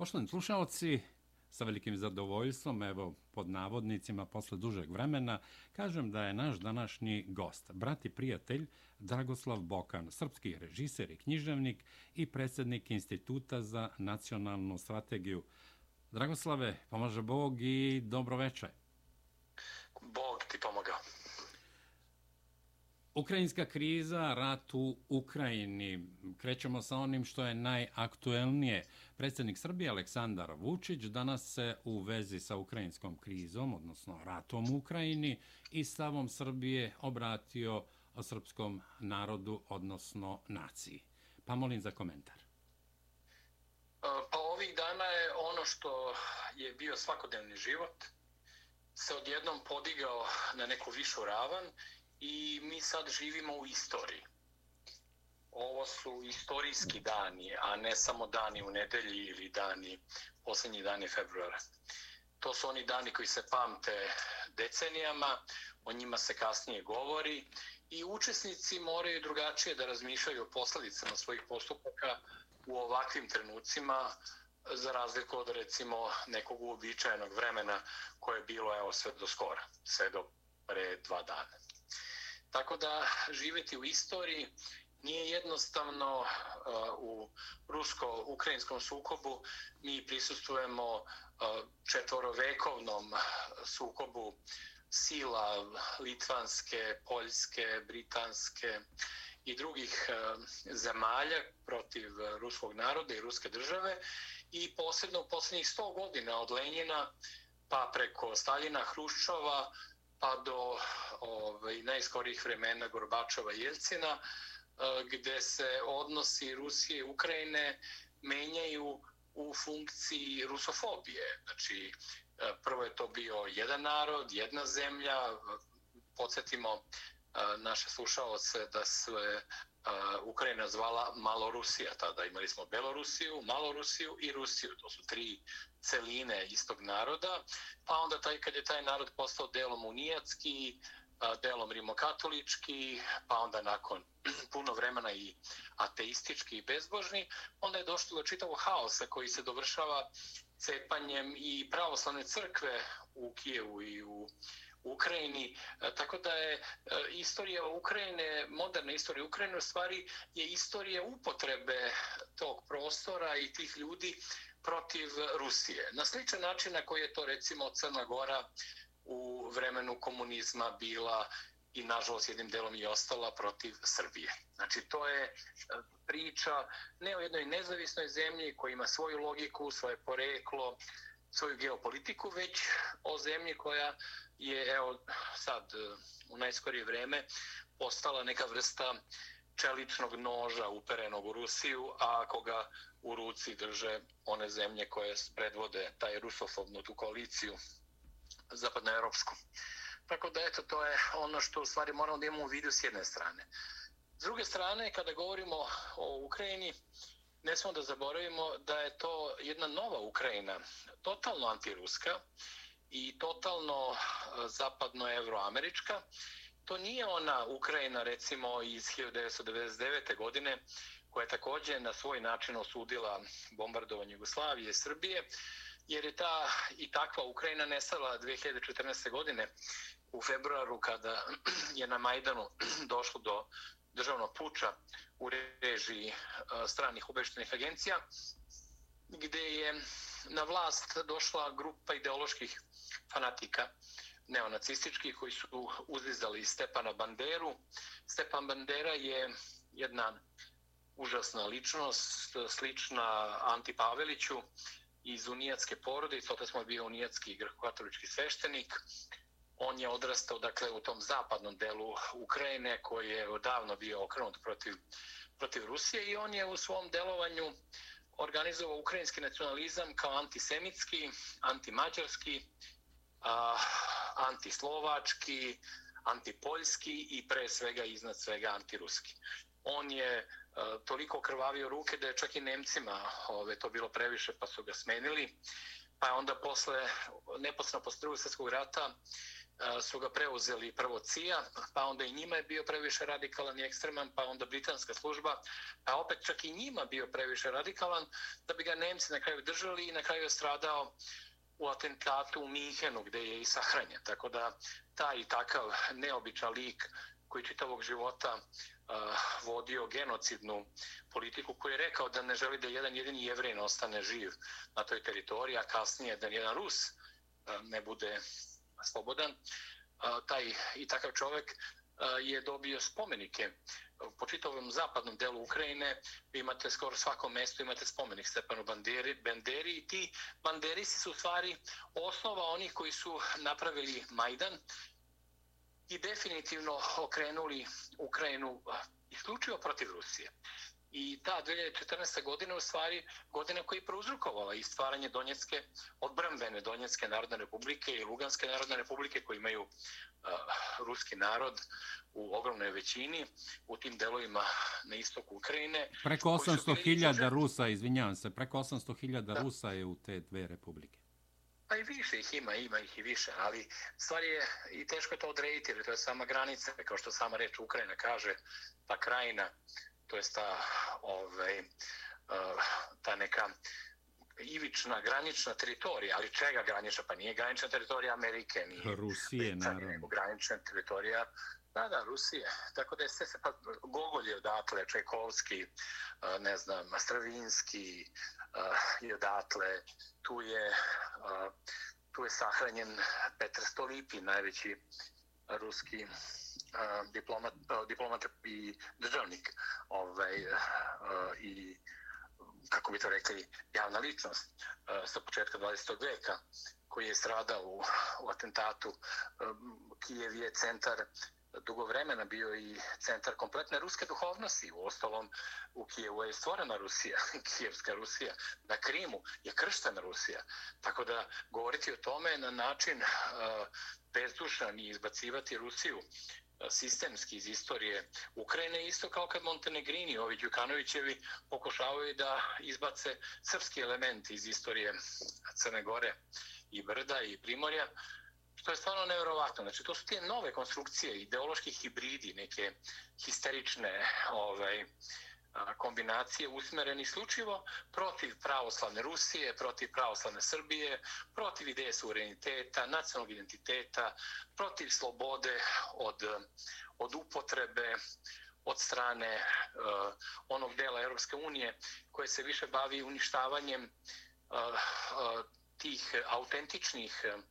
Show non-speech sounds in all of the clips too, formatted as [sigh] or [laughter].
Poštovani slušalci, sa velikim zadovoljstvom, evo, pod navodnicima, posle dužeg vremena, kažem da je naš današnji gost, brat i prijatelj Dragoslav Bokan, srpski režiser i književnik i predsjednik Instituta za nacionalnu strategiju. Dragoslave, pomaže Bog i dobro večer. Bog ti pomogao. Ukrajinska kriza, rat u Ukrajini. Krećemo sa onim što je najaktuelnije. Predsjednik Srbije Aleksandar Vučić danas se u vezi sa ukrajinskom krizom, odnosno ratom u Ukrajini, i stavom Srbije obratio o srpskom narodu, odnosno naciji. Pa molim za komentar. E, pa ovih dana je ono što je bio svakodnevni život se odjednom podigao na neku višu ravan i mi sad živimo u istoriji. Ovo su istorijski dani, a ne samo dani u nedelji ili dani, posljednji dani februara. To su oni dani koji se pamte decenijama, o njima se kasnije govori i učesnici moraju drugačije da razmišljaju o posledicama svojih postupaka u ovakvim trenucima, za razliku od recimo nekog uobičajenog vremena koje je bilo evo sve do skora, sve do pre dva dana. Tako da živeti u istoriji nije jednostavno uh, u rusko-ukrajinskom sukobu. Mi prisustujemo uh, četvorovekovnom sukobu sila litvanske, poljske, britanske i drugih uh, zemalja protiv ruskog naroda i ruske države i posebno u posljednjih 100 godina od Lenjina pa preko Staljina, Hruščova, pa do ovaj, najskorijih vremena Gorbačova i Jelcina, e, gde se odnosi Rusije i Ukrajine menjaju u funkciji rusofobije. Znači, e, prvo je to bio jedan narod, jedna zemlja, podsjetimo e, naše slušalce da se Ukrajina zvala Malorusija tada. Imali smo Belorusiju, Malorusiju i Rusiju. To su tri celine istog naroda. Pa onda taj, kad je taj narod postao delom unijatski, delom rimokatolički, pa onda nakon [clears throat] puno vremena i ateistički i bezbožni, onda je došlo do čitavog haosa koji se dovršava cepanjem i pravoslavne crkve u Kijevu i u Ukrajini. E, tako da je e, istorija Ukrajine, moderna istorija Ukrajine u stvari je istorija upotrebe tog prostora i tih ljudi protiv Rusije. Na sličan način na koji je to recimo Crna Gora u vremenu komunizma bila i nažalost jednim delom i ostala protiv Srbije. Znači to je e, priča ne o jednoj nezavisnoj zemlji koja ima svoju logiku, svoje poreklo, svoju geopolitiku, već o zemlji koja je evo sad e, u najskorije vreme postala neka vrsta čeličnog noža uperenog u Rusiju, a koga u ruci drže one zemlje koje predvode taj rusofobnu tu koaliciju zapadnoevropsku. Tako da eto, to je ono što u stvari moramo da imamo u vidu s jedne strane. S druge strane, kada govorimo o Ukrajini, ne smo da zaboravimo da je to jedna nova Ukrajina, totalno antiruska i totalno e, zapadno-evroamerička. To nije ona Ukrajina recimo iz 1999. godine koja je također na svoj način osudila bombardovanje Jugoslavije i Srbije, jer je ta i takva Ukrajina nestala 2014. godine u februaru kada je na Majdanu [clears throat] došlo do državnog puča u režiji e, stranih obeštenih agencija, gde je na vlast došla grupa ideoloških fanatika neonacističkih koji su uzlizali Stepana Banderu. Stepan Bandera je jedna užasna ličnost, slična Anti Paveliću iz unijatske porodice, otac smo bio unijatski grkokatolički sveštenik. On je odrastao dakle, u tom zapadnom delu Ukrajine koji je odavno bio okrenut protiv, protiv Rusije i on je u svom delovanju organizovao ukrajinski nacionalizam kao antisemitski, antimađarski, antislovački, antipoljski i pre svega iznad svega antiruski. On je a, toliko krvavio ruke da je čak i Nemcima ove, to bilo previše pa su ga smenili. Pa je onda posle, neposredno posle drugog svjetskog rata, su ga preuzeli prvo CIA, pa onda i njima je bio previše radikalan i ekstreman, pa onda britanska služba, pa opet čak i njima bio previše radikalan, da bi ga Nemci na kraju držali i na kraju je stradao u atentatu u Minhenu gdje je i sahranjen. Tako da taj i takav neobičan lik koji čitavog života uh, vodio genocidnu politiku koji je rekao da ne želi da jedan jedini jevrin ostane živ na toj teritoriji, a kasnije da jedan Rus uh, ne bude slobodan. Taj i takav čovjek je dobio spomenike po čitavom zapadnom delu Ukrajine vi imate skoro svako mesto imate spomenik Stepanu Banderi, Banderi i ti Banderisi su u stvari osnova onih koji su napravili Majdan i definitivno okrenuli Ukrajinu isključivo protiv Rusije. I ta 2014. godina u stvari godina koja je prouzrukovala i stvaranje Donjetske, odbrambene Donjetske narodne republike i Luganske narodne republike koji imaju uh, ruski narod u ogromnoj većini u tim delovima na istoku Ukrajine. Preko 800.000 Rusa, izvinjavam se, preko 800.000 Rusa je u te dve republike. Pa i više ih ima, ima ih i više, ali stvar je i teško je to odrediti, jer to je sama granica, kao što sama reč Ukrajina kaže, ta krajina, to je ta, ovaj, ta neka ivična, granična teritorija, ali čega granična? Pa nije granična teritorija Amerike, nije Rusije, naravno. Nego granična teritorija Da, da, Rusije. Tako da je sve se pa Gogol je odatle, Čajkovski, ne znam, Stravinski je odatle. Tu je, tu je sahranjen Petr Stolipi, najveći ruski E, diplomat, e, diplomat i državnik ovaj, e, i kako bi to rekli, javna ličnost sa početka 20. veka koji je stradao u, u atentatu. Kijev je centar dugo vremena bio i centar kompletne ruske duhovnosti. U ostalom, u Kijevu je stvorena Rusija, [laughs] Kijevska Rusija. Na Krimu je krštena Rusija. Tako da govoriti o tome na način uh, bezdušan i izbacivati Rusiju sistemski iz istorije Ukrajine, isto kao kad Montenegrini, ovi Đukanovićevi, pokušavaju da izbace srpski element iz istorije Crne Gore i Brda i Primorja, što je stvarno nevjerovatno. Znači, to su te nove konstrukcije, ideološki hibridi, neke histerične ovaj, kombinacije usmereni isključivo protiv pravoslavne Rusije, protiv pravoslavne Srbije, protiv ideje suvereniteta, nacionalnog identiteta, protiv slobode od, od upotrebe od strane uh, onog dela Europske unije koje se više bavi uništavanjem uh, uh, tih autentičnih uh,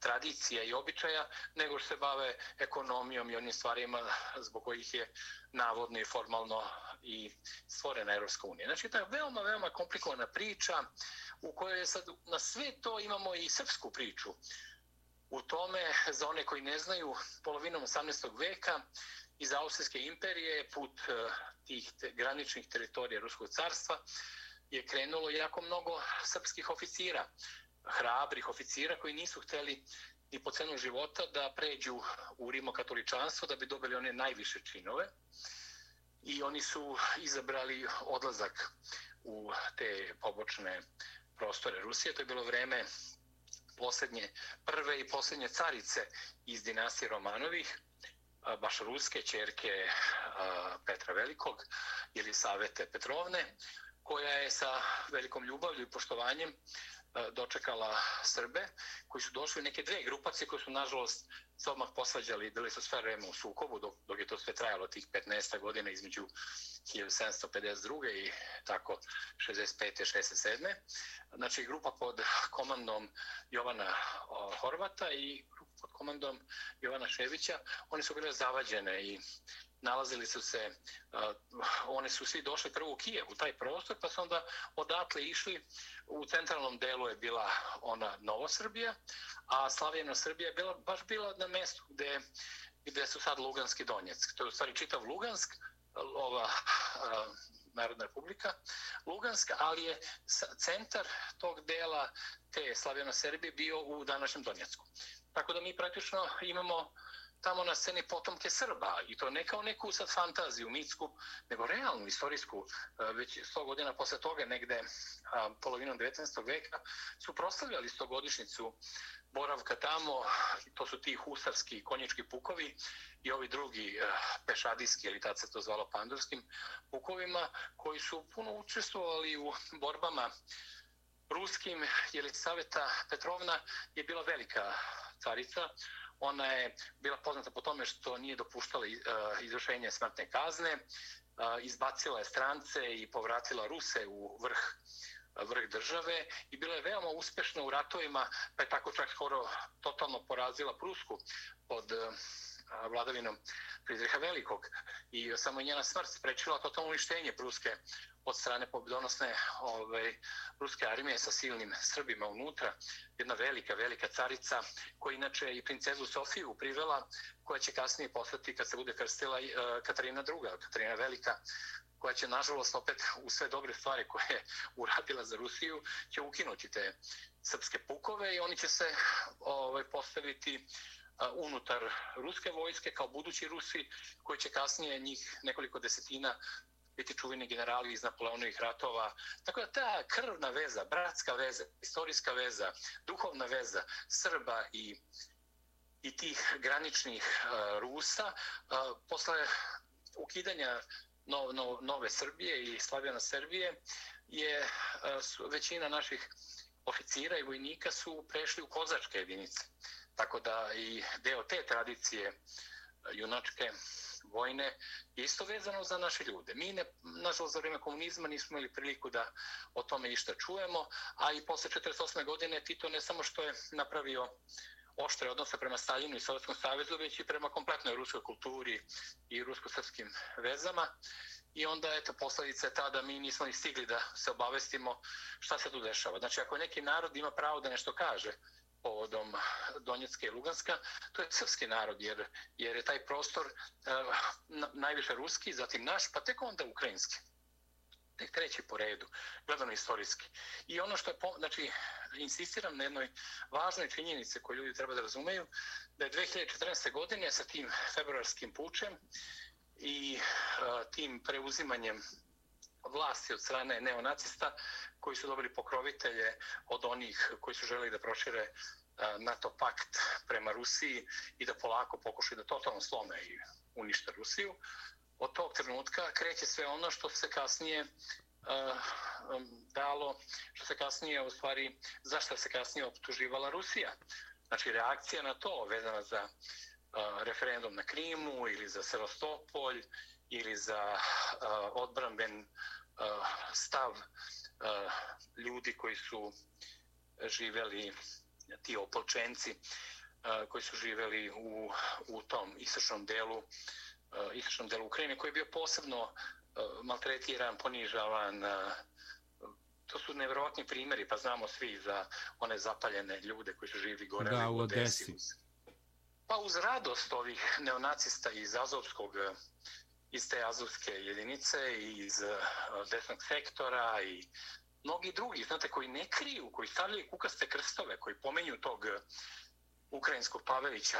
tradicija i običaja, nego što se bave ekonomijom i onim stvarima zbog kojih je navodno i formalno i stvorena Europska unija. Znači, to je veoma, veoma komplikovana priča u kojoj sad na sve to imamo i srpsku priču. U tome, za one koji ne znaju, polovinom 18. veka iz Austrijske imperije put e, tih te, graničnih teritorija Ruskog carstva je krenulo jako mnogo srpskih oficira hrabrih oficira koji nisu hteli ni po cenu života da pređu u rimokatoličanstvo da bi dobili one najviše činove i oni su izabrali odlazak u te pobočne prostore Rusije. To je bilo vreme posljednje, prve i posljednje carice iz dinastije Romanovih, baš ruske čerke Petra Velikog ili Savete Petrovne, koja je sa velikom ljubavlju i poštovanjem E, dočekala Srbe, koji su došli neke dve grupacije koje su, nažalost, se odmah posvađali bili su sve vreme u sukobu, dok, dok je to sve trajalo tih 15 godina između 1752. i tako 65. 67. Znači, grupa pod komandom Jovana Horvata i grupa pod komandom Jovana Ševića, oni su bile zavađene i nalazili su se, uh, one su svi došli prvo u Kijev, u taj prostor, pa su onda odatle išli, u centralnom delu je bila ona Novosrbija, a Slavijena Srbija je bila, baš bila na mestu gde, gde su sad Luganski Donjeck. To je u stvari čitav Lugansk, ova uh, Narodna republika, Luganska, ali je centar tog dela te Slavijena Srbije bio u današnjem Donjecku. Tako da mi praktično imamo tamo na sceni potomke Srba i to ne kao neku sad fantaziju, mitsku, nego realnu, istorijsku, e, već 100 godina posle toga, negde polovinom 19. veka, su proslavljali 100 godišnicu boravka tamo, to su ti husarski konjički pukovi i ovi drugi e, pešadijski, ili tad se to zvalo pandurskim pukovima, koji su puno učestvovali u borbama ruskim, jer Saveta Petrovna je bila velika carica, Ona je bila poznata po tome što nije dopuštala e, izvršenje smrtne kazne, e, izbacila je strance i povratila Ruse u vrh vrh države i bila je veoma uspešna u ratovima, pa je tako čak skoro totalno porazila Prusku pod e, vladavinom Fridriha Velikog. I samo njena smrt sprečila totalno uništenje Pruske od strane pobedonosne ovaj, ruske armije sa silnim Srbima unutra. Jedna velika, velika carica koja inače i princezu Sofiju privela, koja će kasnije postati, kad se bude krstila, eh, Katarina II, Katarina Velika, koja će, nažalost, opet u sve dobre stvari koje je uradila za Rusiju, će ukinuti te srpske pukove i oni će se ovaj, postaviti eh, unutar ruske vojske kao budući Rusi koji će kasnije njih nekoliko desetina biti čuveni generali iz Napoleonovih ratova. Tako da ta krvna veza, bratska veza, istorijska veza, duhovna veza Srba i i tih graničnih uh, Rusa uh, posle ukidanja no, no, nove Srbije i Slavijana Srbije je uh, su, većina naših oficira i vojnika su prešli u kozačke jedinice. Tako da i deo te tradicije junačke vojne je isto vezano za naše ljude. Mi, ne, nažalost, za vrijeme komunizma nismo imali priliku da o tome išta čujemo, a i posle 48. godine Tito ne samo što je napravio oštre odnose prema Staljinu i Sovjetskom savezu, već i prema kompletnoj ruskoj kulturi i rusko-srpskim vezama. I onda, eto, posledica je ta da mi nismo ni stigli da se obavestimo šta se tu dešava. Znači, ako neki narod ima pravo da nešto kaže, povodom Donjecka i Luganska, to je srpski narod, jer, jer je taj prostor uh, najviše ruski, zatim naš, pa tek onda ukrajinski. Tek treći po redu, gledano istorijski. I ono što je, po, znači, insistiram na jednoj važnoj činjenici koju ljudi treba da razumeju, da je 2014. godine sa tim februarskim pučem i uh, tim preuzimanjem vlasti od strane neonacista koji su dobili pokrovitelje od onih koji su želi da prošire e, NATO pakt prema Rusiji i da polako pokušaju da totalno slome i unište Rusiju. Od tog trenutka kreće sve ono što se kasnije uh, dalo, što se kasnije u stvari, zašto se kasnije optuživala Rusija. Znači reakcija na to vezana za uh, referendum na Krimu ili za Sevastopol ili za uh, odbranben stav uh, ljudi koji su živeli ti opolčenci uh, koji su živeli u, u tom istočnom delu istočnom delu Ukrajine koji je bio posebno maltretiran, ponižavan to su nevjerojatni primjeri pa znamo svi za one zapaljene ljude koji su živi gore da, u Odesi. Pa uz radost ovih neonacista iz Azovskog iz te azovske jedinice i iz desnog sektora i mnogi drugi, znate, koji ne kriju, koji stavljaju kukaste krstove, koji pomenju tog eh, ukrajinskog Pavelića,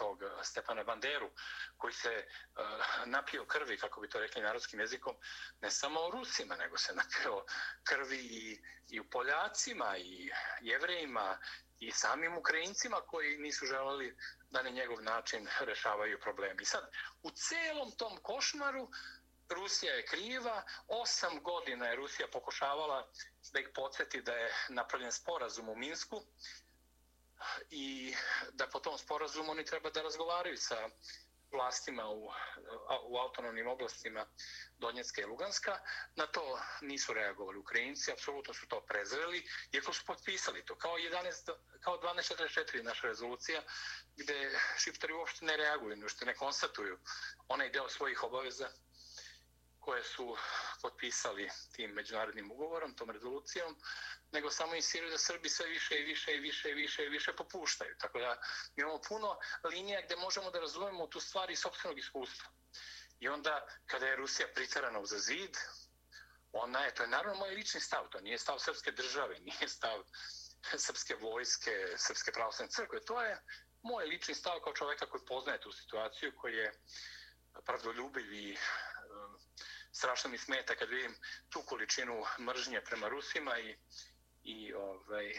tog eh, Stepana Banderu, koji se uh, napio krvi, kako bi to rekli narodskim jezikom, ne samo o Rusima, nego se napio krvi i, i u Poljacima, i Jevrejima, i samim Ukrajincima koji nisu želeli da na njegov način rešavaju problemi. Sad, u celom tom košmaru Rusija je kriva, osam godina je Rusija pokušavala da ih podsjeti da je napravljen sporazum u Minsku i da po tom sporazumu oni treba da razgovaraju sa vlastima u, u autonomnim oblastima Donjecka i Luganska. Na to nisu reagovali Ukrajinci, apsolutno su to prezreli, iako su potpisali to. Kao, 11, kao 1244 naša rezolucija, gde šiptari uopšte ne reaguju, uopšte ne konstatuju onaj deo svojih obaveza koje su potpisali tim međunarodnim ugovorom, tom rezolucijom, nego samo insiraju da Srbi sve više i više i više i više i više popuštaju. Tako da imamo puno linija gde možemo da razumemo tu stvar iz sobstvenog iskustva. I onda, kada je Rusija pritarana uz zid, ona je, to je naravno moj lični stav, to nije stav srpske države, nije stav srpske vojske, srpske pravoslavne crkve, to je moj lični stav kao čoveka koji poznaje tu situaciju, koji je pravdoljubiv i strašno mi smeta kad vidim tu količinu mržnje prema Rusima i, i ovaj, e,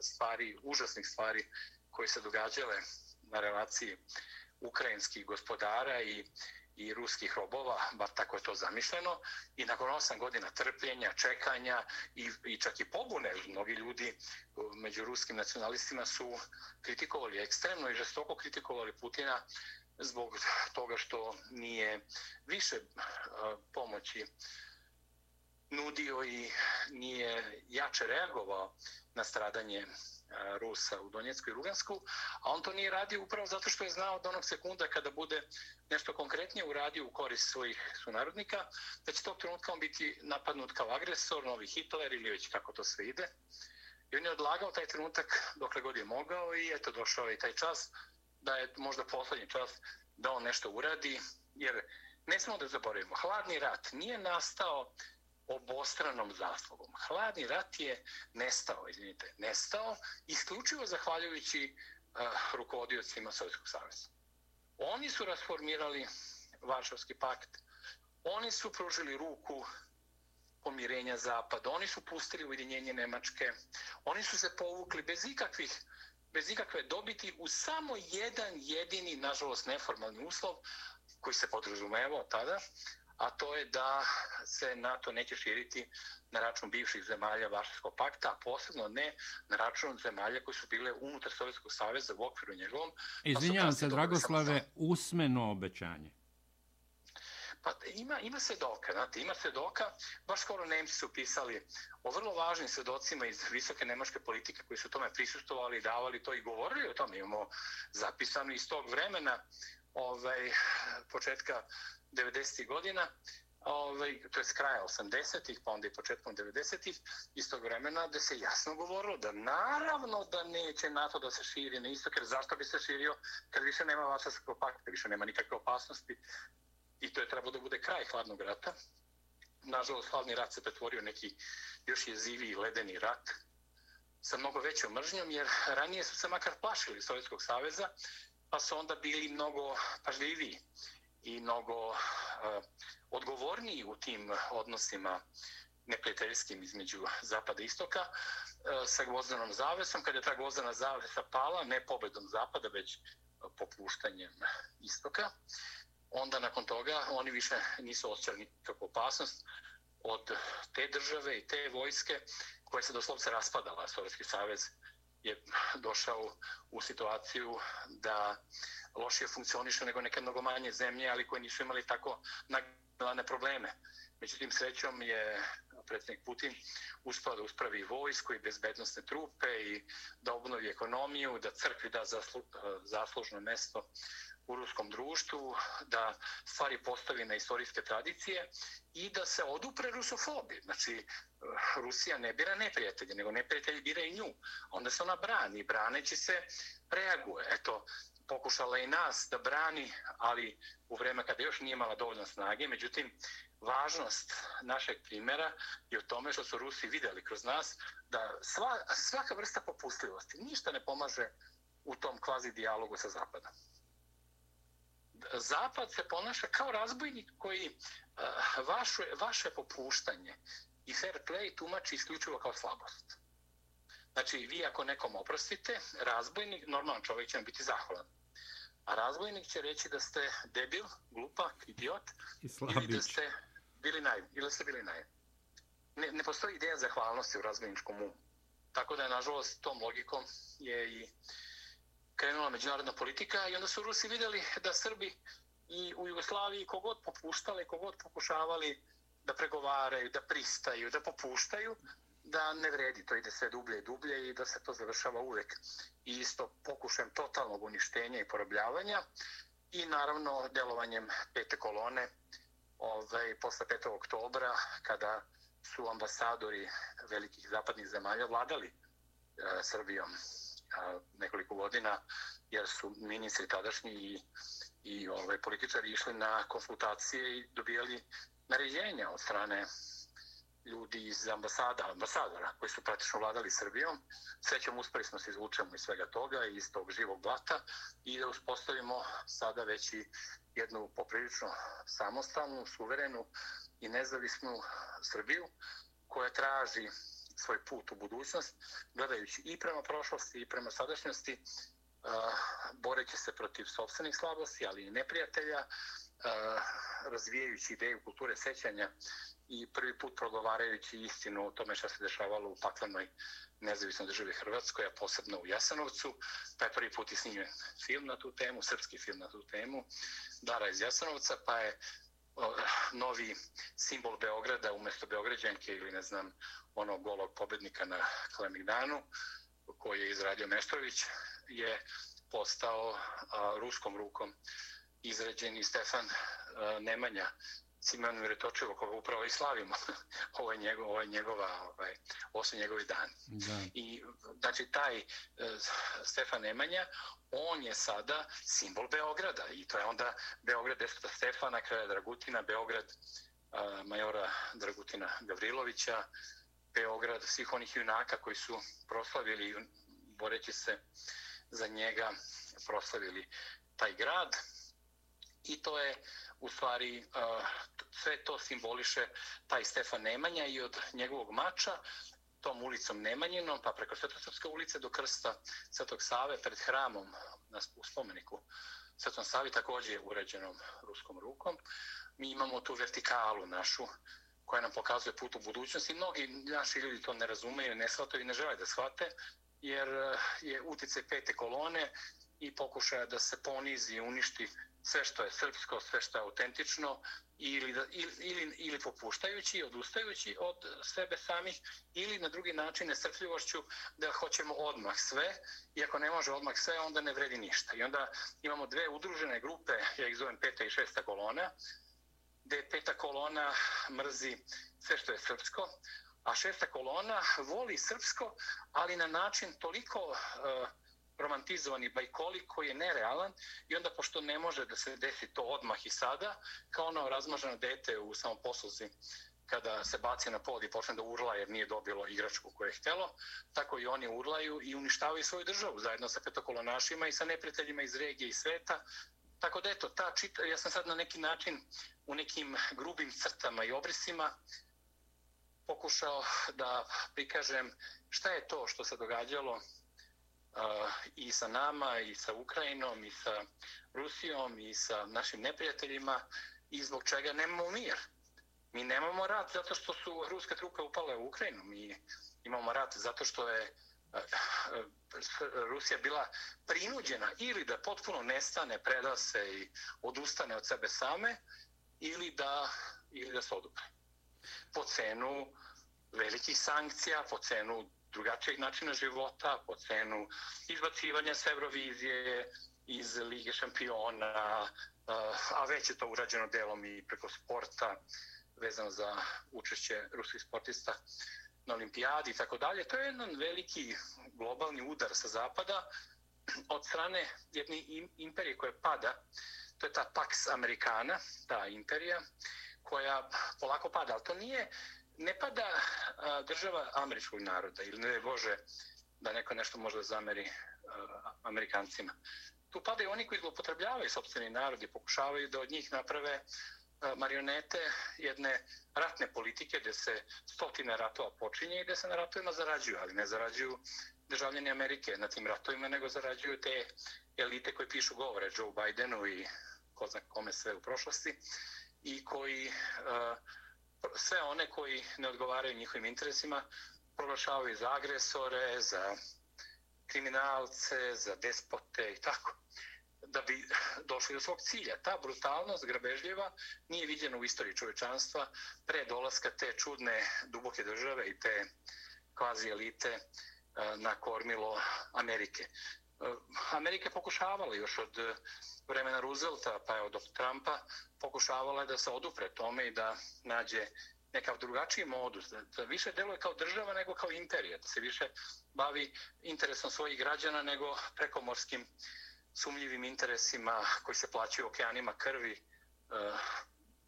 stvari, užasnih stvari koje se događale na relaciji ukrajinskih gospodara i, i ruskih robova, bar tako je to zamišljeno. I nakon osam godina trpljenja, čekanja i, i čak i pobune, mnogi ljudi među ruskim nacionalistima su kritikovali ekstremno i žestoko kritikovali Putina zbog toga što nije više pomoći nudio i nije jače reagovao na stradanje Rusa u Donjecku i Lugansku, a on to nije radio upravo zato što je znao od onog sekunda kada bude nešto konkretnije uradio u korist svojih sunarodnika, da će tog trenutka on biti napadnut kao agresor, novi Hitler ili već kako to sve ide. I on je odlagao taj trenutak dokle god je mogao i eto došao je taj čas da je možda poslednji čas da on nešto uradi, jer ne smemo da zaboravimo, hladni rat nije nastao obostranom zaslugom. Hladni rat je nestao, izvinite, nestao isključivo zahvaljujući uh, rukovodiocima Sovjetskog savjeza. Oni su rasformirali Varšavski pakt, oni su pružili ruku pomirenja Zapada, oni su pustili ujedinjenje Nemačke, oni su se povukli bez ikakvih bez ikakve dobiti u samo jedan jedini, nažalost, neformalni uslov koji se podrazumevao tada, a to je da se NATO neće širiti na račun bivših zemalja Varšavskog pakta, a posebno ne na račun zemalja koji su bile unutar Sovjetskog saveza u okviru njegovom. Pa Izvinjavam se, Dragoslave, usmeno obećanje. Pa ima, ima svedoka, znate, ima svedoka, baš skoro Nemci su pisali o vrlo važnim svedocima iz visoke nemačke politike koji su tome prisustovali, davali to i govorili o tome. Imamo zapisano iz tog vremena, ovaj, početka 90. godina, ovaj, to je kraja 80-ih, pa onda i početkom 90-ih, iz tog vremena da se jasno govorilo da naravno da neće NATO da se širi na istok, jer zašto bi se širio kad više nema Vašarskog pakta, više nema nikakve opasnosti i to je trebalo da bude kraj hladnog rata. Nažalost, hladni rat se pretvorio neki još jeziviji ledeni rat sa mnogo većom mržnjom, jer ranije su se makar plašili Sovjetskog saveza, pa su onda bili mnogo pažljiviji i mnogo uh, odgovorniji u tim odnosima neprijateljskim između Zapada i Istoka uh, sa gvozdanom zavesom. Kada je ta gvozdana zavesa pala, ne pobedom Zapada, već popuštanjem Istoka, onda nakon toga oni više nisu osjećali nikakvu opasnost od te države i te vojske koja se doslovce raspadala. Sovjetski savez je došao u situaciju da lošije funkcioniše nego neke mnogo manje zemlje, ali koje nisu imali tako nagledane probleme. Međutim, srećom je predsjednik Putin uspio da uspravi vojsku i bezbednostne trupe i da obnovi ekonomiju, da crkvi da zaslu, zaslužno mesto u ruskom društvu, da stvari postavi na istorijske tradicije i da se odupre rusofobi. Znači, eh, Rusija ne bira neprijatelje, nego neprijatelji bira i nju. Onda se ona brani, braneći se reaguje. Eto, pokušala i nas da brani, ali u vreme kada još nije imala dovoljno snage. Međutim, važnost našeg primjera je u tome što su Rusi videli kroz nas da sva, svaka vrsta popustljivosti ništa ne pomaže u tom kvazi dijalogu sa Zapadom. Zapad se ponaša kao razbojnik koji uh, vaše, vaše popuštanje i fair play tumači isključivo kao slabost. Znači, vi ako nekom oprostite, razbojnik, normalan čovjek će vam biti zahvalan. A razbojnik će reći da ste debil, glupak, idiot, ili da ste bili naj, ili ste bili naj. Ne, ne postoji ideja zahvalnosti u razbojničkom umu. Tako da je, nažalost, tom logikom je i krenula međunarodna politika i onda su Rusi vidjeli da Srbi i u Jugoslaviji kogod popuštali, kogod pokušavali da pregovaraju, da pristaju, da popuštaju, da ne vredi, to ide sve dublje i dublje i da se to završava uvek i isto pokušajem totalnog uništenja i porobljavanja i naravno delovanjem pete kolone ovaj, posle 5. oktobra kada su ambasadori velikih zapadnih zemalja vladali e, Srbijom nekoliko godina jer su ministri tadašnji i, i ovaj, političari išli na konsultacije i dobijali naređenja od strane ljudi iz ambasada, ambasadora koji su praktično vladali Srbijom. Srećom uspeli smo se izvučemo iz svega toga, iz tog živog blata i da uspostavimo sada već i jednu poprilično samostalnu, suverenu i nezavisnu Srbiju koja traži svoj put u budućnost, gledajući i prema prošlosti i prema sadašnjosti, boreći se protiv sobstvenih slabosti, ali i neprijatelja, razvijajući ideju kulture sećanja i prvi put progovarajući istinu o tome što se dešavalo u paklenoj nezavisnoj državi Hrvatskoj, a posebno u Jasanovcu, pa je prvi put i snimljen film na tu temu, srpski film na tu temu, Dara iz Jasanovca, pa je novi simbol Beograda umjesto Beograđanke ili ne znam onog golog pobednika na Kalemigdanu koji je izradio Meštrović je postao a, ruskom rukom izrađeni Stefan a, Nemanja Simeon Miretočevo, koga upravo i slavimo. [laughs] ovo je, njegov, ovo je njegova, ovaj, ovo su njegovi dani. Da. I, znači, taj uh, Stefan Nemanja, on je sada simbol Beograda. I to je onda Beograd Despota Stefana, kraja Dragutina, Beograd uh, majora Dragutina Gavrilovića, Beograd svih onih junaka koji su proslavili, boreći se za njega, proslavili taj grad. I to je u stvari uh, sve to simboliše taj Stefan Nemanja i od njegovog mača tom ulicom Nemanjinom, pa preko Svetosrpske ulice do krsta Svetog Save pred hramom na, u spomeniku Svetom Savi također urađenom ruskom rukom. Mi imamo tu vertikalu našu koja nam pokazuje put u budućnosti. Mnogi naši ljudi to ne razumeju, ne shvataju i ne žele da shvate, jer uh, je utice pete kolone i pokušaja da se ponizi i uništi sve što je srpsko, sve što je autentično ili, da, ili, ili, ili popuštajući, odustajući od sebe samih ili na drugi način nesrpljivošću da hoćemo odmah sve i ako ne može odmah sve onda ne vredi ništa. I onda imamo dve udružene grupe, ja ih zovem peta i šesta kolona, gde peta kolona mrzi sve što je srpsko, a šesta kolona voli srpsko, ali na način toliko uh, romantizovani bajkoli koji je nerealan i onda pošto ne može da se desi to odmah i sada, kao ono razmaženo dete u samoposluzi kada se baci na pod i počne da urla jer nije dobilo igračku koju je htelo, tako i oni urlaju i uništavaju svoju državu zajedno sa petokolonašima i sa neprijateljima iz regije i sveta. Tako da eto, ta čita, ja sam sad na neki način u nekim grubim crtama i obrisima pokušao da prikažem šta je to što se događalo i sa nama, i sa Ukrajinom, i sa Rusijom, i sa našim neprijateljima, i zbog čega nemamo mir. Mi nemamo rat zato što su ruske trupe upale u Ukrajinu. Mi imamo rat zato što je Rusija bila prinuđena ili da potpuno nestane, preda se i odustane od sebe same, ili da, ili da se odupre. Po cenu velikih sankcija, po cenu drugačijeg načina života, po cenu izbacivanja s Eurovizije iz Lige šampiona, eh, a već je to urađeno delom i preko sporta vezano za učešće ruskih sportista na olimpijadi i tako dalje. To je jedan veliki globalni udar sa zapada od strane jedne imperije koja pada, to je ta Pax Americana, ta imperija, koja polako pada, ali to nije ne pada a, država američkog naroda ili ne Bože da neko nešto može zameri a, Amerikancima. Tu padaju oni koji zlopotrebljavaju sobstveni narod i pokušavaju da od njih naprave a, marionete jedne ratne politike gde se stotine ratova počinje i gde se na ratovima zarađuju, ali ne zarađuju državljeni Amerike na tim ratovima, nego zarađuju te elite koje pišu govore Joe Bidenu i ko zna kome sve u prošlosti i koji uh, sve one koji ne odgovaraju njihovim interesima proglašavaju za agresore, za kriminalce, za despote i tako da bi došli do svog cilja. Ta brutalnost grabežljiva nije viđena u istoriji čovečanstva pre dolaska te čudne duboke države i te kvazi elite eh, na kormilo Amerike. Eh, Amerika je pokušavala još od eh, vremena Roosevelta pa evo od Trumpa pokušavala je da se odupre tome i da nađe nekav drugačiji modus, da, da više deluje kao država nego kao imperija, da se više bavi interesom svojih građana nego prekomorskim sumljivim interesima koji se plaćaju okeanima krvi, eh,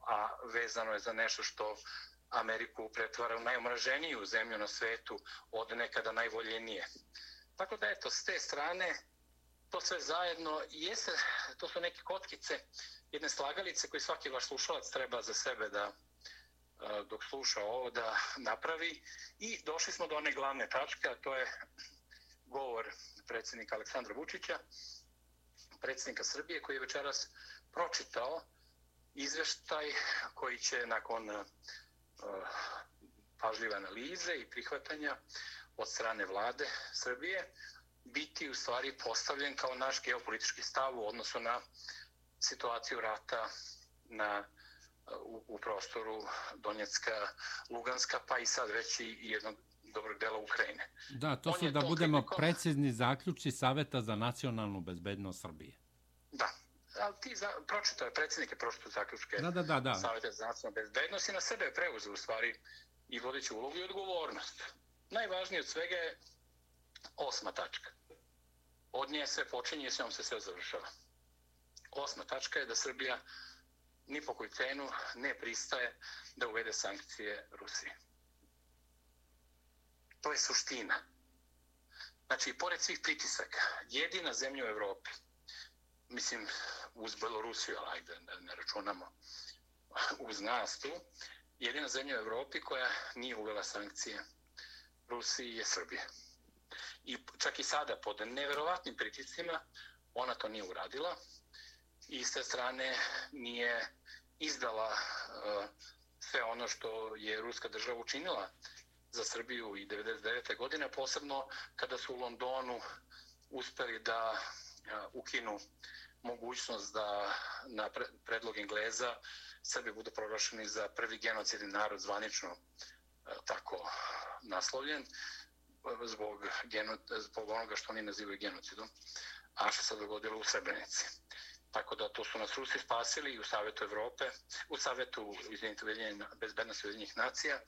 a vezano je za nešto što Ameriku pretvara u najomraženiju zemlju na svetu od nekada najvoljenije. Tako da eto, s te strane, to sve zajedno jeste, to su neke kotkice, jedne slagalice koje svaki vaš slušalac treba za sebe da e, dok sluša ovo da napravi. I došli smo do one glavne tačke, a to je govor predsjednika Aleksandra Vučića, predsjednika Srbije koji je večeras pročitao izveštaj koji će nakon uh, pažljive analize i prihvatanja od strane vlade Srbije biti u stvari postavljen kao naš geopolitički stav u odnosu na situaciju rata na u, u prostoru Donjecka, Luganska, pa i sad već i jednog dobrog dela Ukrajine. Da, to On su da to budemo kritikom... precizni zaključci Saveta za nacionalnu bezbednost Srbije. Da, ali ti za, pročitao je, predsjednik je pročitao zaključke da, da, da, da. Saveta za nacionalnu bezbednost i na sebe je preuzeo u stvari i vodeći ulogu i odgovornost. Najvažnije od svega je osma tačka. Od nje sve počinje i s njom se sve završava. Osma tačka je da Srbija ni po koju cenu ne pristaje da uvede sankcije Rusije. To je suština. Znači, pored svih pritisaka, jedina zemlja u Evropi, mislim, uz Belorusiju, ali ajde, ne, ne računamo, uz nas tu, jedina zemlja u Evropi koja nije uvela sankcije Rusiji je Srbija. I čak i sada, pod neverovatnim pritiscima, ona to nije uradila i sa strane nije izdala uh, sve ono što je Ruska država učinila za Srbiju i 99. godine, posebno kada su u Londonu uspeli da uh, ukinu mogućnost da na predlog Engleza Srbi budu proglašeni za prvi genocidni narod zvanično uh, tako naslovljen e, zbog, geno, zbog onoga što oni nazivaju genocidom, a što se dogodilo u Srebrenici. Tako da to su nas Rusi spasili u Savetu Evrope, u Savjetu bezbednosti ujedinjenih nacija,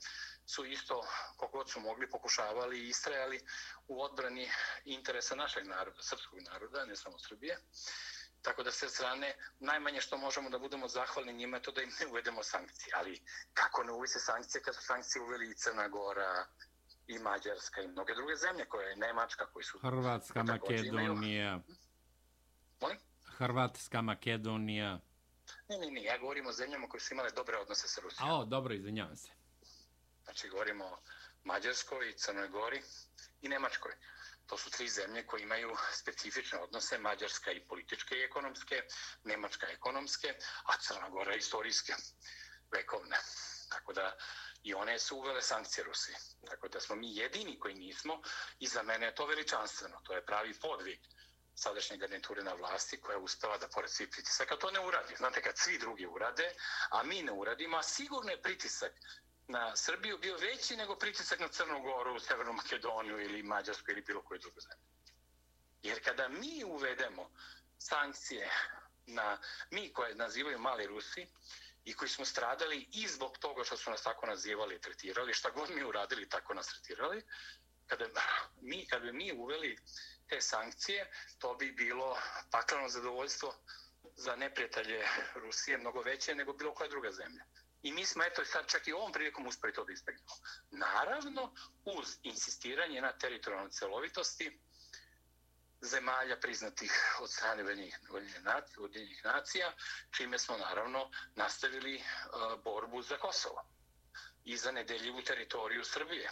su isto, kogod su mogli, pokušavali i istrajali u odbrani interesa našeg naroda, srpskog naroda, ne samo Srbije. Tako da s te strane, najmanje što možemo da budemo zahvalni njima je to da im ne uvedemo sankcije. Ali kako ne uvise sankcije kad su sankcije uveli i Crna Gora, i Mađarska i mnoge druge zemlje koje je Nemačka, koji su... Hrvatska, Makedonija. Imaju... Molim? Hrvatska, Makedonija. Ne, ne, ne, ja govorim o zemljama koje su imale dobre odnose sa Rusijom. A, o, dobro, izvinjavam se. Znači, govorimo o Mađarskoj, Crnoj Gori i Nemačkoj. To su tri zemlje koje imaju specifične odnose, Mađarska i političke i ekonomske, Nemačka ekonomske, a Crna Gora istorijske, vekovne. Tako da i one su uvele sankcije Rusiji. Tako da smo mi jedini koji nismo i za mene je to veličanstveno. To je pravi podvig sadašnje garniture na vlasti koja je uspela da pored svih pritisaka to ne uradi. Znate, kad svi drugi urade, a mi ne uradimo, a sigurno je pritisak na Srbiju bio veći nego pritisak na Crnu Goru, Severnu Makedoniju ili Mađarsku ili bilo koju drugu zemlju. Jer kada mi uvedemo sankcije na mi koje nazivaju mali Rusi i koji smo stradali i zbog toga što su nas tako nazivali i tretirali, šta god mi uradili, tako nas tretirali, kada mi, kada bi mi uveli te sankcije, to bi bilo paklano zadovoljstvo za neprijatelje Rusije mnogo veće nego bilo koja druga zemlja. I mi smo eto sad čak i ovom prilikom uspeli to da izbegnemo. Naravno, uz insistiranje na teritorijalnoj celovitosti zemalja priznatih od strane Ujedinjenih nacija, čime smo naravno nastavili uh, borbu za Kosovo i za nedeljivu teritoriju Srbije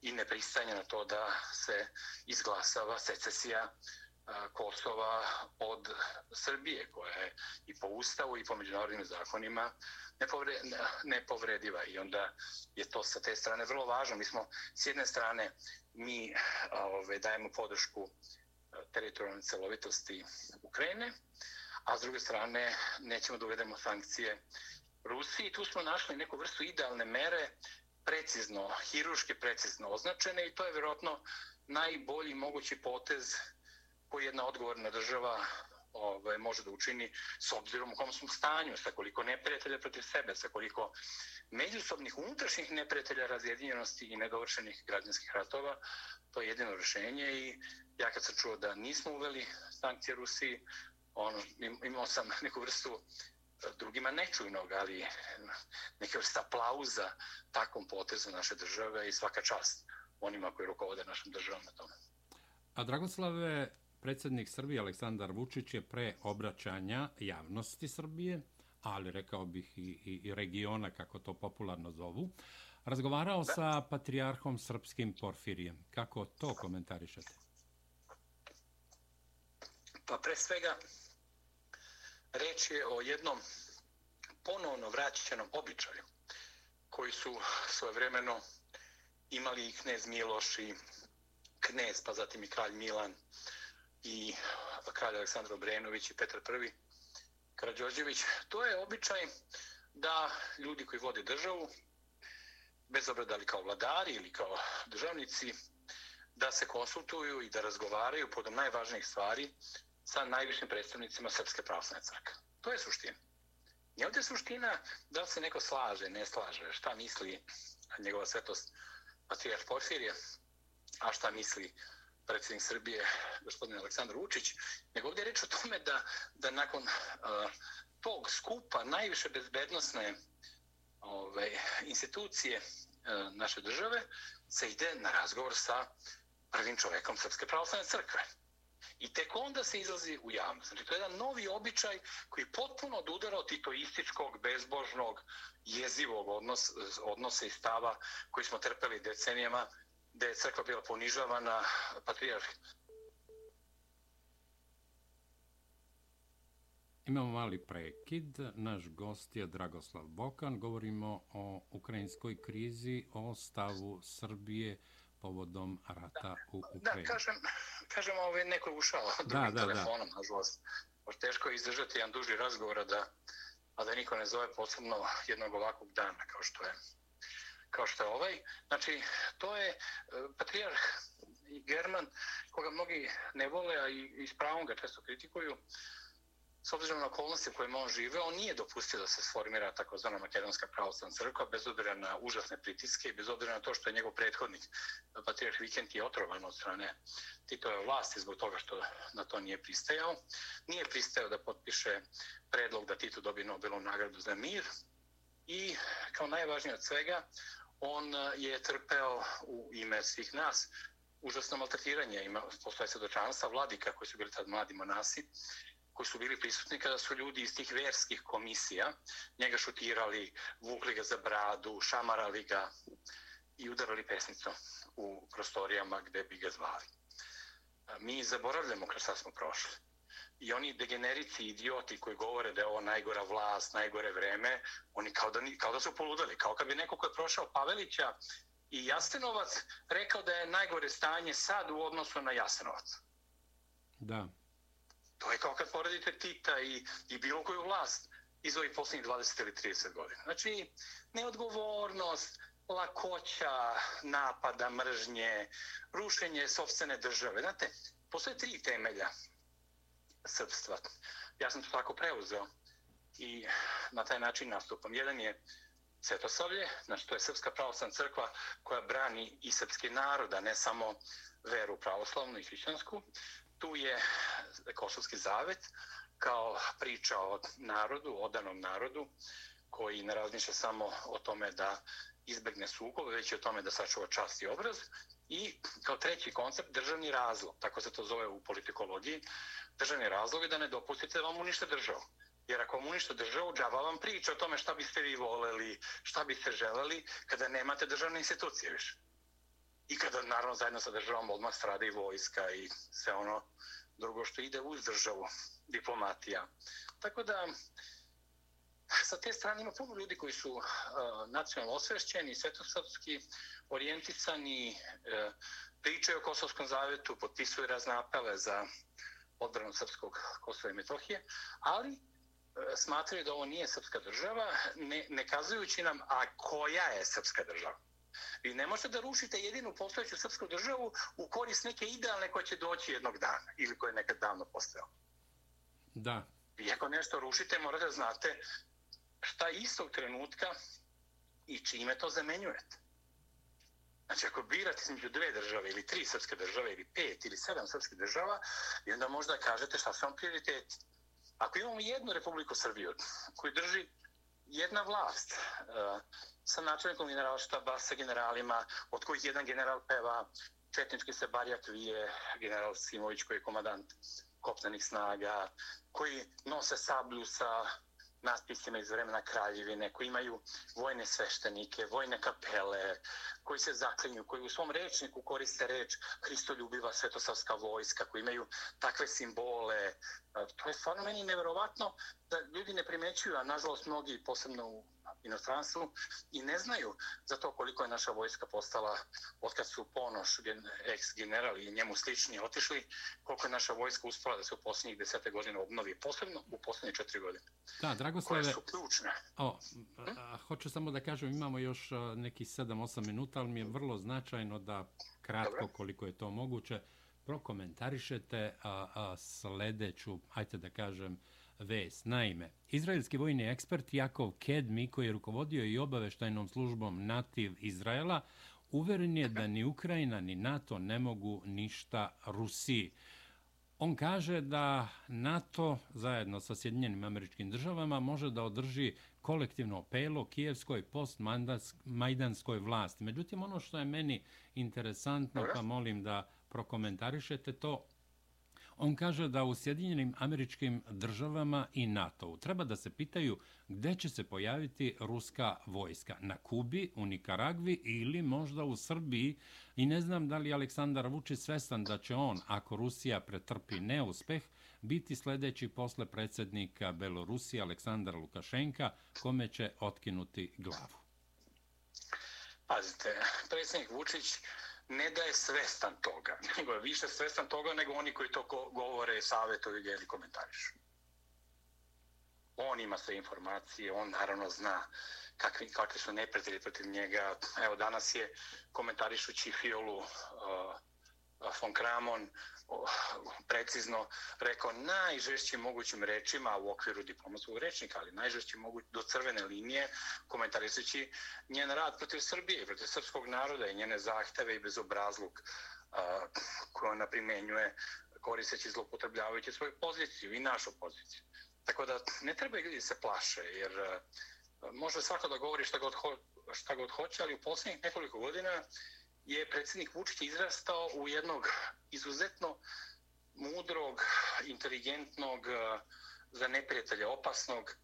i ne pristanje na to da se izglasava secesija Kosova od Srbije, koja je i po ustavu i po međunarodnim zakonima nepovrediva. I onda je to sa te strane vrlo važno. Mi smo s jedne strane mi ove, dajemo podršku teritorijalne celovitosti Ukrajine, a s druge strane nećemo da uvedemo sankcije Rusiji. Tu smo našli neku vrstu idealne mere precizno, hiruške precizno označene i to je vjerojatno najbolji mogući potez koji jedna odgovorna država ovaj, može da učini s obzirom u kom smo stanju, sa koliko neprijatelja protiv sebe, sa koliko međusobnih unutrašnjih neprijatelja razjedinjenosti i nedovršenih građanskih ratova, to je jedino rješenje i ja kad sam čuo da nismo uveli sankcije Rusiji, ono, imao sam [laughs] neku vrstu e, drugima nečujnog, ali neka vrsta aplauza takvom potezu naše države i svaka čast onima koji rukovode našom državom na tome. A Dragoslave, predsjednik Srbije Aleksandar Vučić je pre obraćanja javnosti Srbije, ali rekao bih i, i, i regiona, kako to popularno zovu, razgovarao sa patrijarhom srpskim Porfirijem. Kako to komentarišete? Pa pre svega, reč je o jednom ponovno vraćenom običaju koji su svojevremeno imali i knez Miloš i knez, pa zatim i kralj Milan i kralj Aleksandar Obrenović i Petar I. Karadžođević. To je običaj da ljudi koji vode državu, bez obrada li kao vladari ili kao državnici, da se konsultuju i da razgovaraju podom najvažnijih stvari sa najvišim predstavnicima Srpske pravoslavne crkve. To je suština. I ovdje je suština da se neko slaže, ne slaže, šta misli njegova svetost Patrijarh Porfirije, a šta misli predsjednik Srbije, gospodin Aleksandar Vučić, nego ovdje je reč o tome da, da nakon uh, tog skupa najviše bezbednostne ove, ovaj, institucije uh, naše države se ide na razgovor sa prvim čovekom Srpske pravoslavne crkve. I tek onda se izlazi u javnost. Znači, to je jedan novi običaj koji potpuno odudara od titoističkog, bezbožnog, jezivog odnos, odnosa i stava koji smo trpeli decenijama, gde je crkva bila ponižavana, patrijarh. Imamo mali prekid. Naš gost je Dragoslav Bokan. Govorimo o ukrajinskoj krizi, o stavu Srbije povodom rata u Ukrajini. Da, kažem, kažem ovaj, neko je ušao drugim da, da, telefonom, da. nažalost. Teško je izdržati jedan duži razgovor, da, a da niko ne zove posebno jednog ovakvog dana, kao što je kao što je ovaj. Znači, to je e, patrijarh German, koga mnogi ne vole, a i, i s pravom ga često kritikuju, s obzirom na okolnosti u kojima on žive, on nije dopustio da se sformira takozvana makedonska pravoslavna crkva, bez obzira na užasne pritiske i bez obzira na to što je njegov prethodnik, patrijarh Vikent, je otrovan od strane Titove vlasti zbog toga što na to nije pristajao. Nije pristajao da potpiše predlog da Tito dobije Nobelovu nagradu za mir i kao najvažnije od svega, on e, je trpeo u ime svih nas užasno maltretiranje. Ima, postoje svedočanstva vladika koji su bili tad mladi monasi koji su bili prisutni kada su ljudi iz tih verskih komisija njega šutirali, vukli ga za bradu, šamarali ga i udarali pesnicom u prostorijama gde bi ga zvali. E, mi zaboravljamo kroz šta smo prošli. I oni degenerici, idioti koji govore da je ovo najgora vlast, najgore vreme, oni kao da, kao da su poludali. Kao kad bi neko ko je prošao Pavelića i Jasenovac rekao da je najgore stanje sad u odnosu na Jasenovac. Da. To je kao kad poredite Tita i, i bilo koju vlast iz ovih posljednjih 20 ili 30 godina. Znači, neodgovornost, lakoća napada, mržnje, rušenje sobstvene države. Znate, postoje tri temelja srpstva. Ja sam to tako preuzeo i na taj način nastupam. Jedan je Svetosavlje, znači to je Srpska pravoslavna crkva koja brani i srpski narod, a ne samo veru pravoslavnu i hrišćansku tu je Kosovski zavet kao priča o narodu, odanom narodu, koji ne razmišlja samo o tome da izbegne sukob, već i o tome da sačuva čast i obraz. I kao treći koncept, državni razlog, tako se to zove u politikologiji, državni razlog je da ne dopustite da vam unište državu. Jer ako vam unište državu, džava vam priča o tome šta biste vi voleli, šta biste želeli, kada nemate državne institucije više i kada naravno zajedno sa državom odmah strada i vojska i sve ono drugo što ide uz državu, diplomatija. Tako da, sa te strane ima puno ljudi koji su uh, nacionalno osvešćeni, svetosavski orijentisani, uh, pričaju o Kosovskom zavetu, potpisuju razne apele za odbranu srpskog Kosova i Metohije, ali uh, smatraju da ovo nije srpska država, ne, ne kazujući nam a koja je srpska država. Vi ne možete da rušite jedinu postojeću srpsku državu u korist neke idealne koje će doći jednog dana ili koje je nekad davno postojao. Da. I ako nešto rušite, morate da znate šta istog trenutka i čime to zamenjujete. Znači, ako birate između dve države ili tri srpske države ili pet ili sedam srpske država, i onda možda kažete šta su vam prioriteti. Ako imamo jednu Republiku Srbiju koju drži jedna vlast uh, sa načelnikom generalštaba, sa generalima, od kojih jedan general peva, četnički se Barjak vije, general Simović koji je komadant kopnenih snaga, koji nose sablju sa natpisima iz vremena kraljevine, koji imaju vojne sveštenike, vojne kapele, koji se zaklinju, koji u svom rečniku koriste reč Hristoljubiva svetosavska vojska, koji imaju takve simbole. E, to je stvarno meni neverovatno da ljudi ne primećuju, a nažalost mnogi, posebno u inostranstvu i ne znaju za to koliko je naša vojska postala otkad su Ponoš, ex-general i njemu slični otišli, koliko je naša vojska uspala da se u posljednjih desete godine obnovi, posebno u posljednje četiri godine. Da, Dragoslave, koje su ključne. O, hm? a, hoću samo da kažem, imamo još neki 7-8 minuta, ali mi je vrlo značajno da kratko, Dobre. koliko je to moguće, prokomentarišete a, a, sledeću, hajte da kažem, ves. Naime, izraelski vojni ekspert Jakov Kedmi, koji je rukovodio i obaveštajnom službom Nativ Izraela, uveren je da ni Ukrajina ni NATO ne mogu ništa Rusiji. On kaže da NATO zajedno sa Sjedinjenim američkim državama može da održi kolektivno pelo kijevskoj postmajdanskoj vlasti. Međutim, ono što je meni interesantno, pa molim da prokomentarišete to, On kaže da u Sjedinjenim američkim državama i NATO treba da se pitaju gde će se pojaviti ruska vojska. Na Kubi, u Nikaragvi ili možda u Srbiji. I ne znam da li Aleksandar Vučić svestan da će on, ako Rusija pretrpi neuspeh, biti sledeći posle predsjednika Belorusije Aleksandra Lukašenka, kome će otkinuti glavu. Pazite, predsjednik Vučić ne da je svestan toga, [laughs] nego je više svestan toga nego oni koji to govore, savjetuju ili komentarišu. On ima sve informacije, on naravno zna kakvi, kakvi su neprijatelji protiv njega. Evo, danas je komentarišući Fiolu uh, Eh, von Kramon precizno rekao najžešćim mogućim rečima u okviru diplomatskog rečnika, ali najžešćim mogućim do crvene linije, komentariseći njen rad protiv Srbije, protiv srpskog naroda i njene zahteve i bezobrazluk eh, koje ona primenjuje koristeći zlopotrebljavajući svoju poziciju i našu poziciju. Tako da ne treba ljudi se plaše, jer eh, može svako da govori šta god, ho, šta god hoće, ali u posljednjih nekoliko godina je predsjednik Vučić izrastao u jednog izuzetno mudrog, inteligentnog, eh, za neprijatelja opasnog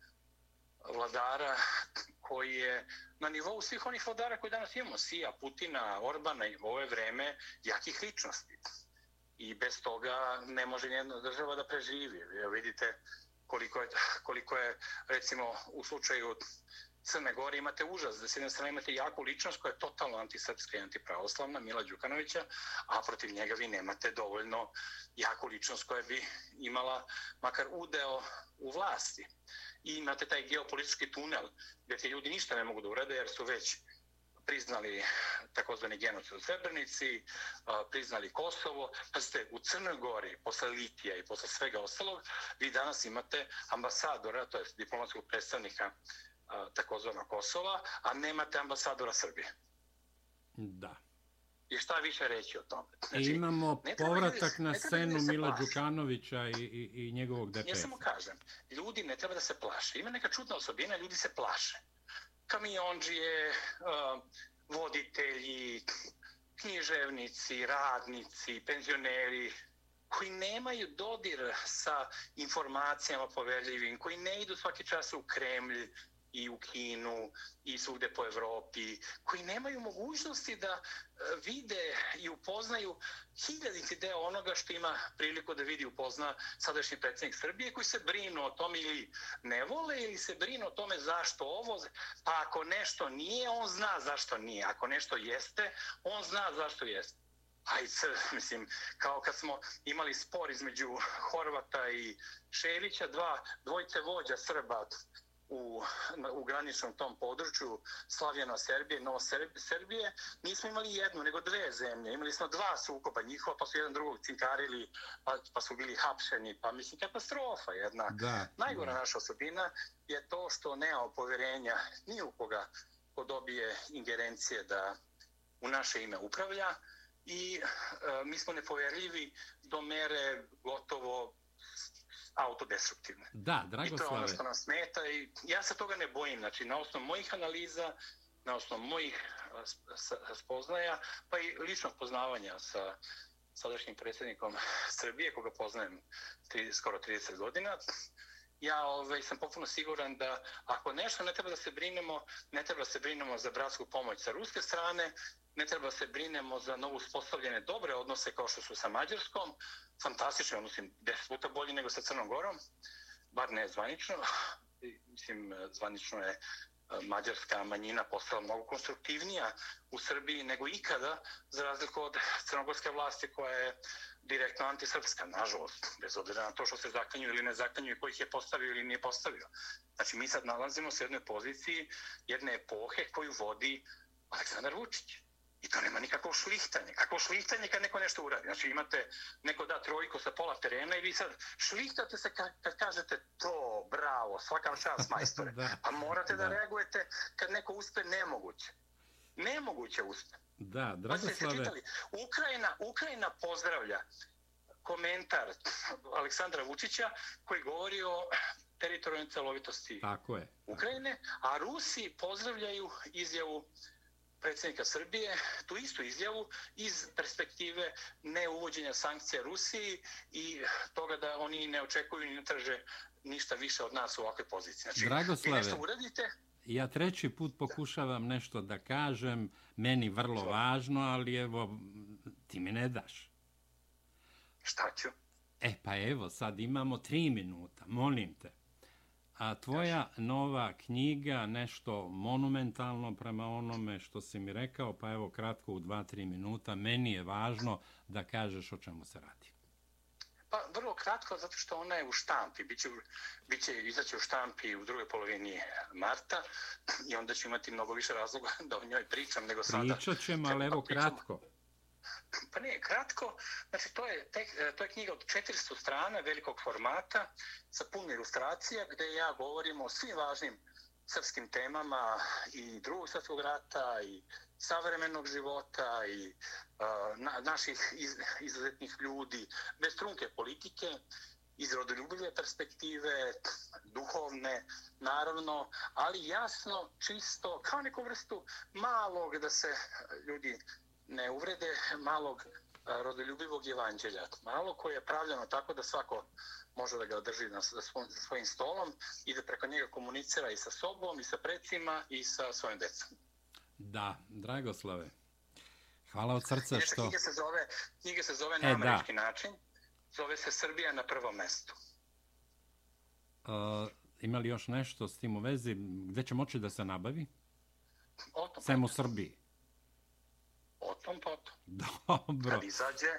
vladara koji je na nivou svih onih vladara koji danas imamo, Sija, Putina, Orbana i ove vreme jakih ličnosti. I bez toga ne može nijedna država da preživi. Evo vidite koliko je, koliko je recimo u slučaju Crne Gore imate užas, da s jedne strane imate jaku ličnost koja je totalno antisrpska i antipravoslavna, Mila Đukanovića, a protiv njega vi nemate dovoljno jaku ličnost koja bi imala makar udeo u vlasti. I imate taj geopolitički tunel gdje ti ljudi ništa ne mogu da urade jer su već priznali takozvani genocid u Srebrnici, priznali Kosovo. Pazite, u Crnoj Gori, posle Litija i posle svega ostalog, vi danas imate ambasadora, to je diplomatskog predstavnika takozvana Kosova, a nemate ambasadora Srbije. Da. I šta više reći o tome? Znači, I imamo povratak na scenu Mila Đukanovića i, i, i njegovog DPS. Ja samo kažem, ljudi ne treba da se plaše. Ima neka čudna osobina, ljudi se plaše. Kamionđije, voditelji, književnici, radnici, penzioneri, koji nemaju dodir sa informacijama poverljivim, koji ne idu svaki čas u Kremlj, i u Kinu i svugde po Evropi, koji nemaju mogućnosti da e, vide i upoznaju hiljadinci deo onoga što ima priliku da vidi i upozna sadašnji predsjednik Srbije, koji se brinu o tome ili ne vole ili se brinu o tome zašto ovo, pa ako nešto nije, on zna zašto nije. Ako nešto jeste, on zna zašto jeste. Aj, mislim, kao kad smo imali spor između Horvata i Šelića, dva, dvojce vođa Srba, u, u graničnom tom području Slavljeno Serbije, Novo Serbije, nismo imali jednu, nego dve zemlje. Imali smo dva sukoba njihova, pa su jedan drugog cinkarili, pa, pa su bili hapšeni, pa mislim, katastrofa jedna. Da, Najgora naša osobina je to što nema povjerenja ni u koga ko dobije ingerencije da u naše ime upravlja i e, mi smo nepovjerljivi do mere gotovo autodestruktivne. Da, Dragoslave. I to je ono što nam smeta i ja se toga ne bojim. Znači, na osnovu mojih analiza, na osnovu mojih spoznaja, pa i ličnog poznavanja sa sadašnjim predsjednikom [laughs] Srbije, koga poznajem 30, skoro 30 godina, ja ovaj, sam potpuno siguran da ako nešto ne treba da se brinemo, ne treba da se brinemo za bratsku pomoć sa ruske strane, ne treba se brinemo za novo uspostavljene dobre odnose kao što su sa Mađarskom, fantastični odnosi, deset puta bolji nego sa Crnom Gorom, bar ne zvanično, mislim, zvanično je e, mađarska manjina postala mnogo konstruktivnija u Srbiji nego ikada, za razliku od crnogorske vlasti koja je direktno antisrpska, nažalost, bez obzira na to što se zakanju ili ne zakanju i kojih je postavio ili nije postavio. Znači, mi sad nalazimo se u jednoj poziciji jedne epohe koju vodi Aleksandar Vučić. I to nema nikakvo šlihtanje. Kako šlihtanje kad neko nešto uradi? Znači imate neko da trojku sa pola terena i vi sad šlihtate se kad, kad kažete to, bravo, svaka čast majstore. [laughs] Pa morate da. da reagujete kad neko uspe nemoguće. Nemoguće uspe. Da, Dragoslave. Ukrajina, Ukrajina pozdravlja komentar Aleksandra Vučića koji govori o teritorijalnoj celovitosti Tako je. Ukrajine, a Rusi pozdravljaju izjavu predsjednika Srbije tu istu izjavu iz perspektive neuvođenja sankcija Rusiji i toga da oni ne očekuju ni ne traže ništa više od nas u ovakvoj poziciji. Znači, Dragoslave, nešto uradite, ja treći put pokušavam nešto da kažem, meni vrlo Što? važno, ali evo, ti mi ne daš. Šta ću? E pa evo, sad imamo tri minuta, molim te. A tvoja nova knjiga, nešto monumentalno prema onome što si mi rekao, pa evo kratko u dva, tri minuta, meni je važno da kažeš o čemu se radi. Pa vrlo kratko, zato što ona je u štampi, biće, biće izaći u štampi u drugoj polovini marta i onda ću imati mnogo više razloga [laughs] da o njoj pričam nego sada. Pričat ćemo, ali evo kratko. Pa ne, kratko, znači to je, tek, e, to je knjiga od 400 strana velikog formata sa puno ilustracija gdje ja govorim o svim važnim srpskim temama i drugog svjetskog rata i savremenog života i uh, na, naših iz, izuzetnih ljudi bez trunke politike iz rodoljubljive perspektive, duhovne, naravno, ali jasno, čisto, kao neku vrstu malog da se ljudi ne uvrede malog rodoljubivog evanđelja. Malo koje je pravljeno tako da svako može da ga drži na, za svojim stolom i da preko njega komunicira i sa sobom, i sa predsima, i sa svojim decom. Da, Dragoslave, hvala od srca što... Knjiga se zove, knjiga se zove na e, američki da. način, zove se Srbija na prvom mestu. Uh, ima li još nešto s tim u vezi? Gde će moći da se nabavi? Sem u Srbiji o tom potom. Dobro. Kad izađe,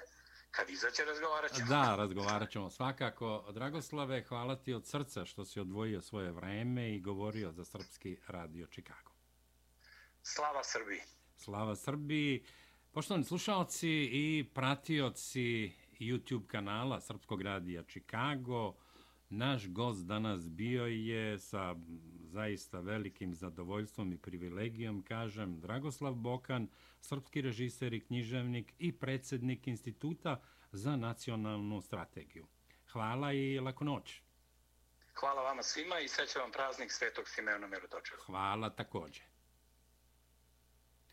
kad izađe razgovarat ćemo. Da, razgovarat ćemo svakako. Dragoslave, hvala ti od srca što si odvojio svoje vreme i govorio za Srpski radio Čikago. Slava Srbiji. Slava Srbiji. Poštovani slušalci i pratioci YouTube kanala Srpskog radija Čikago, naš gost danas bio je sa zaista velikim zadovoljstvom i privilegijom, kažem, Dragoslav Bokan, srpski režiser i književnik i predsjednik Instituta za nacionalnu strategiju. Hvala i lako noć. Hvala vama svima i sreće vam praznik Svetog Simeona Mirotočeva. Hvala također.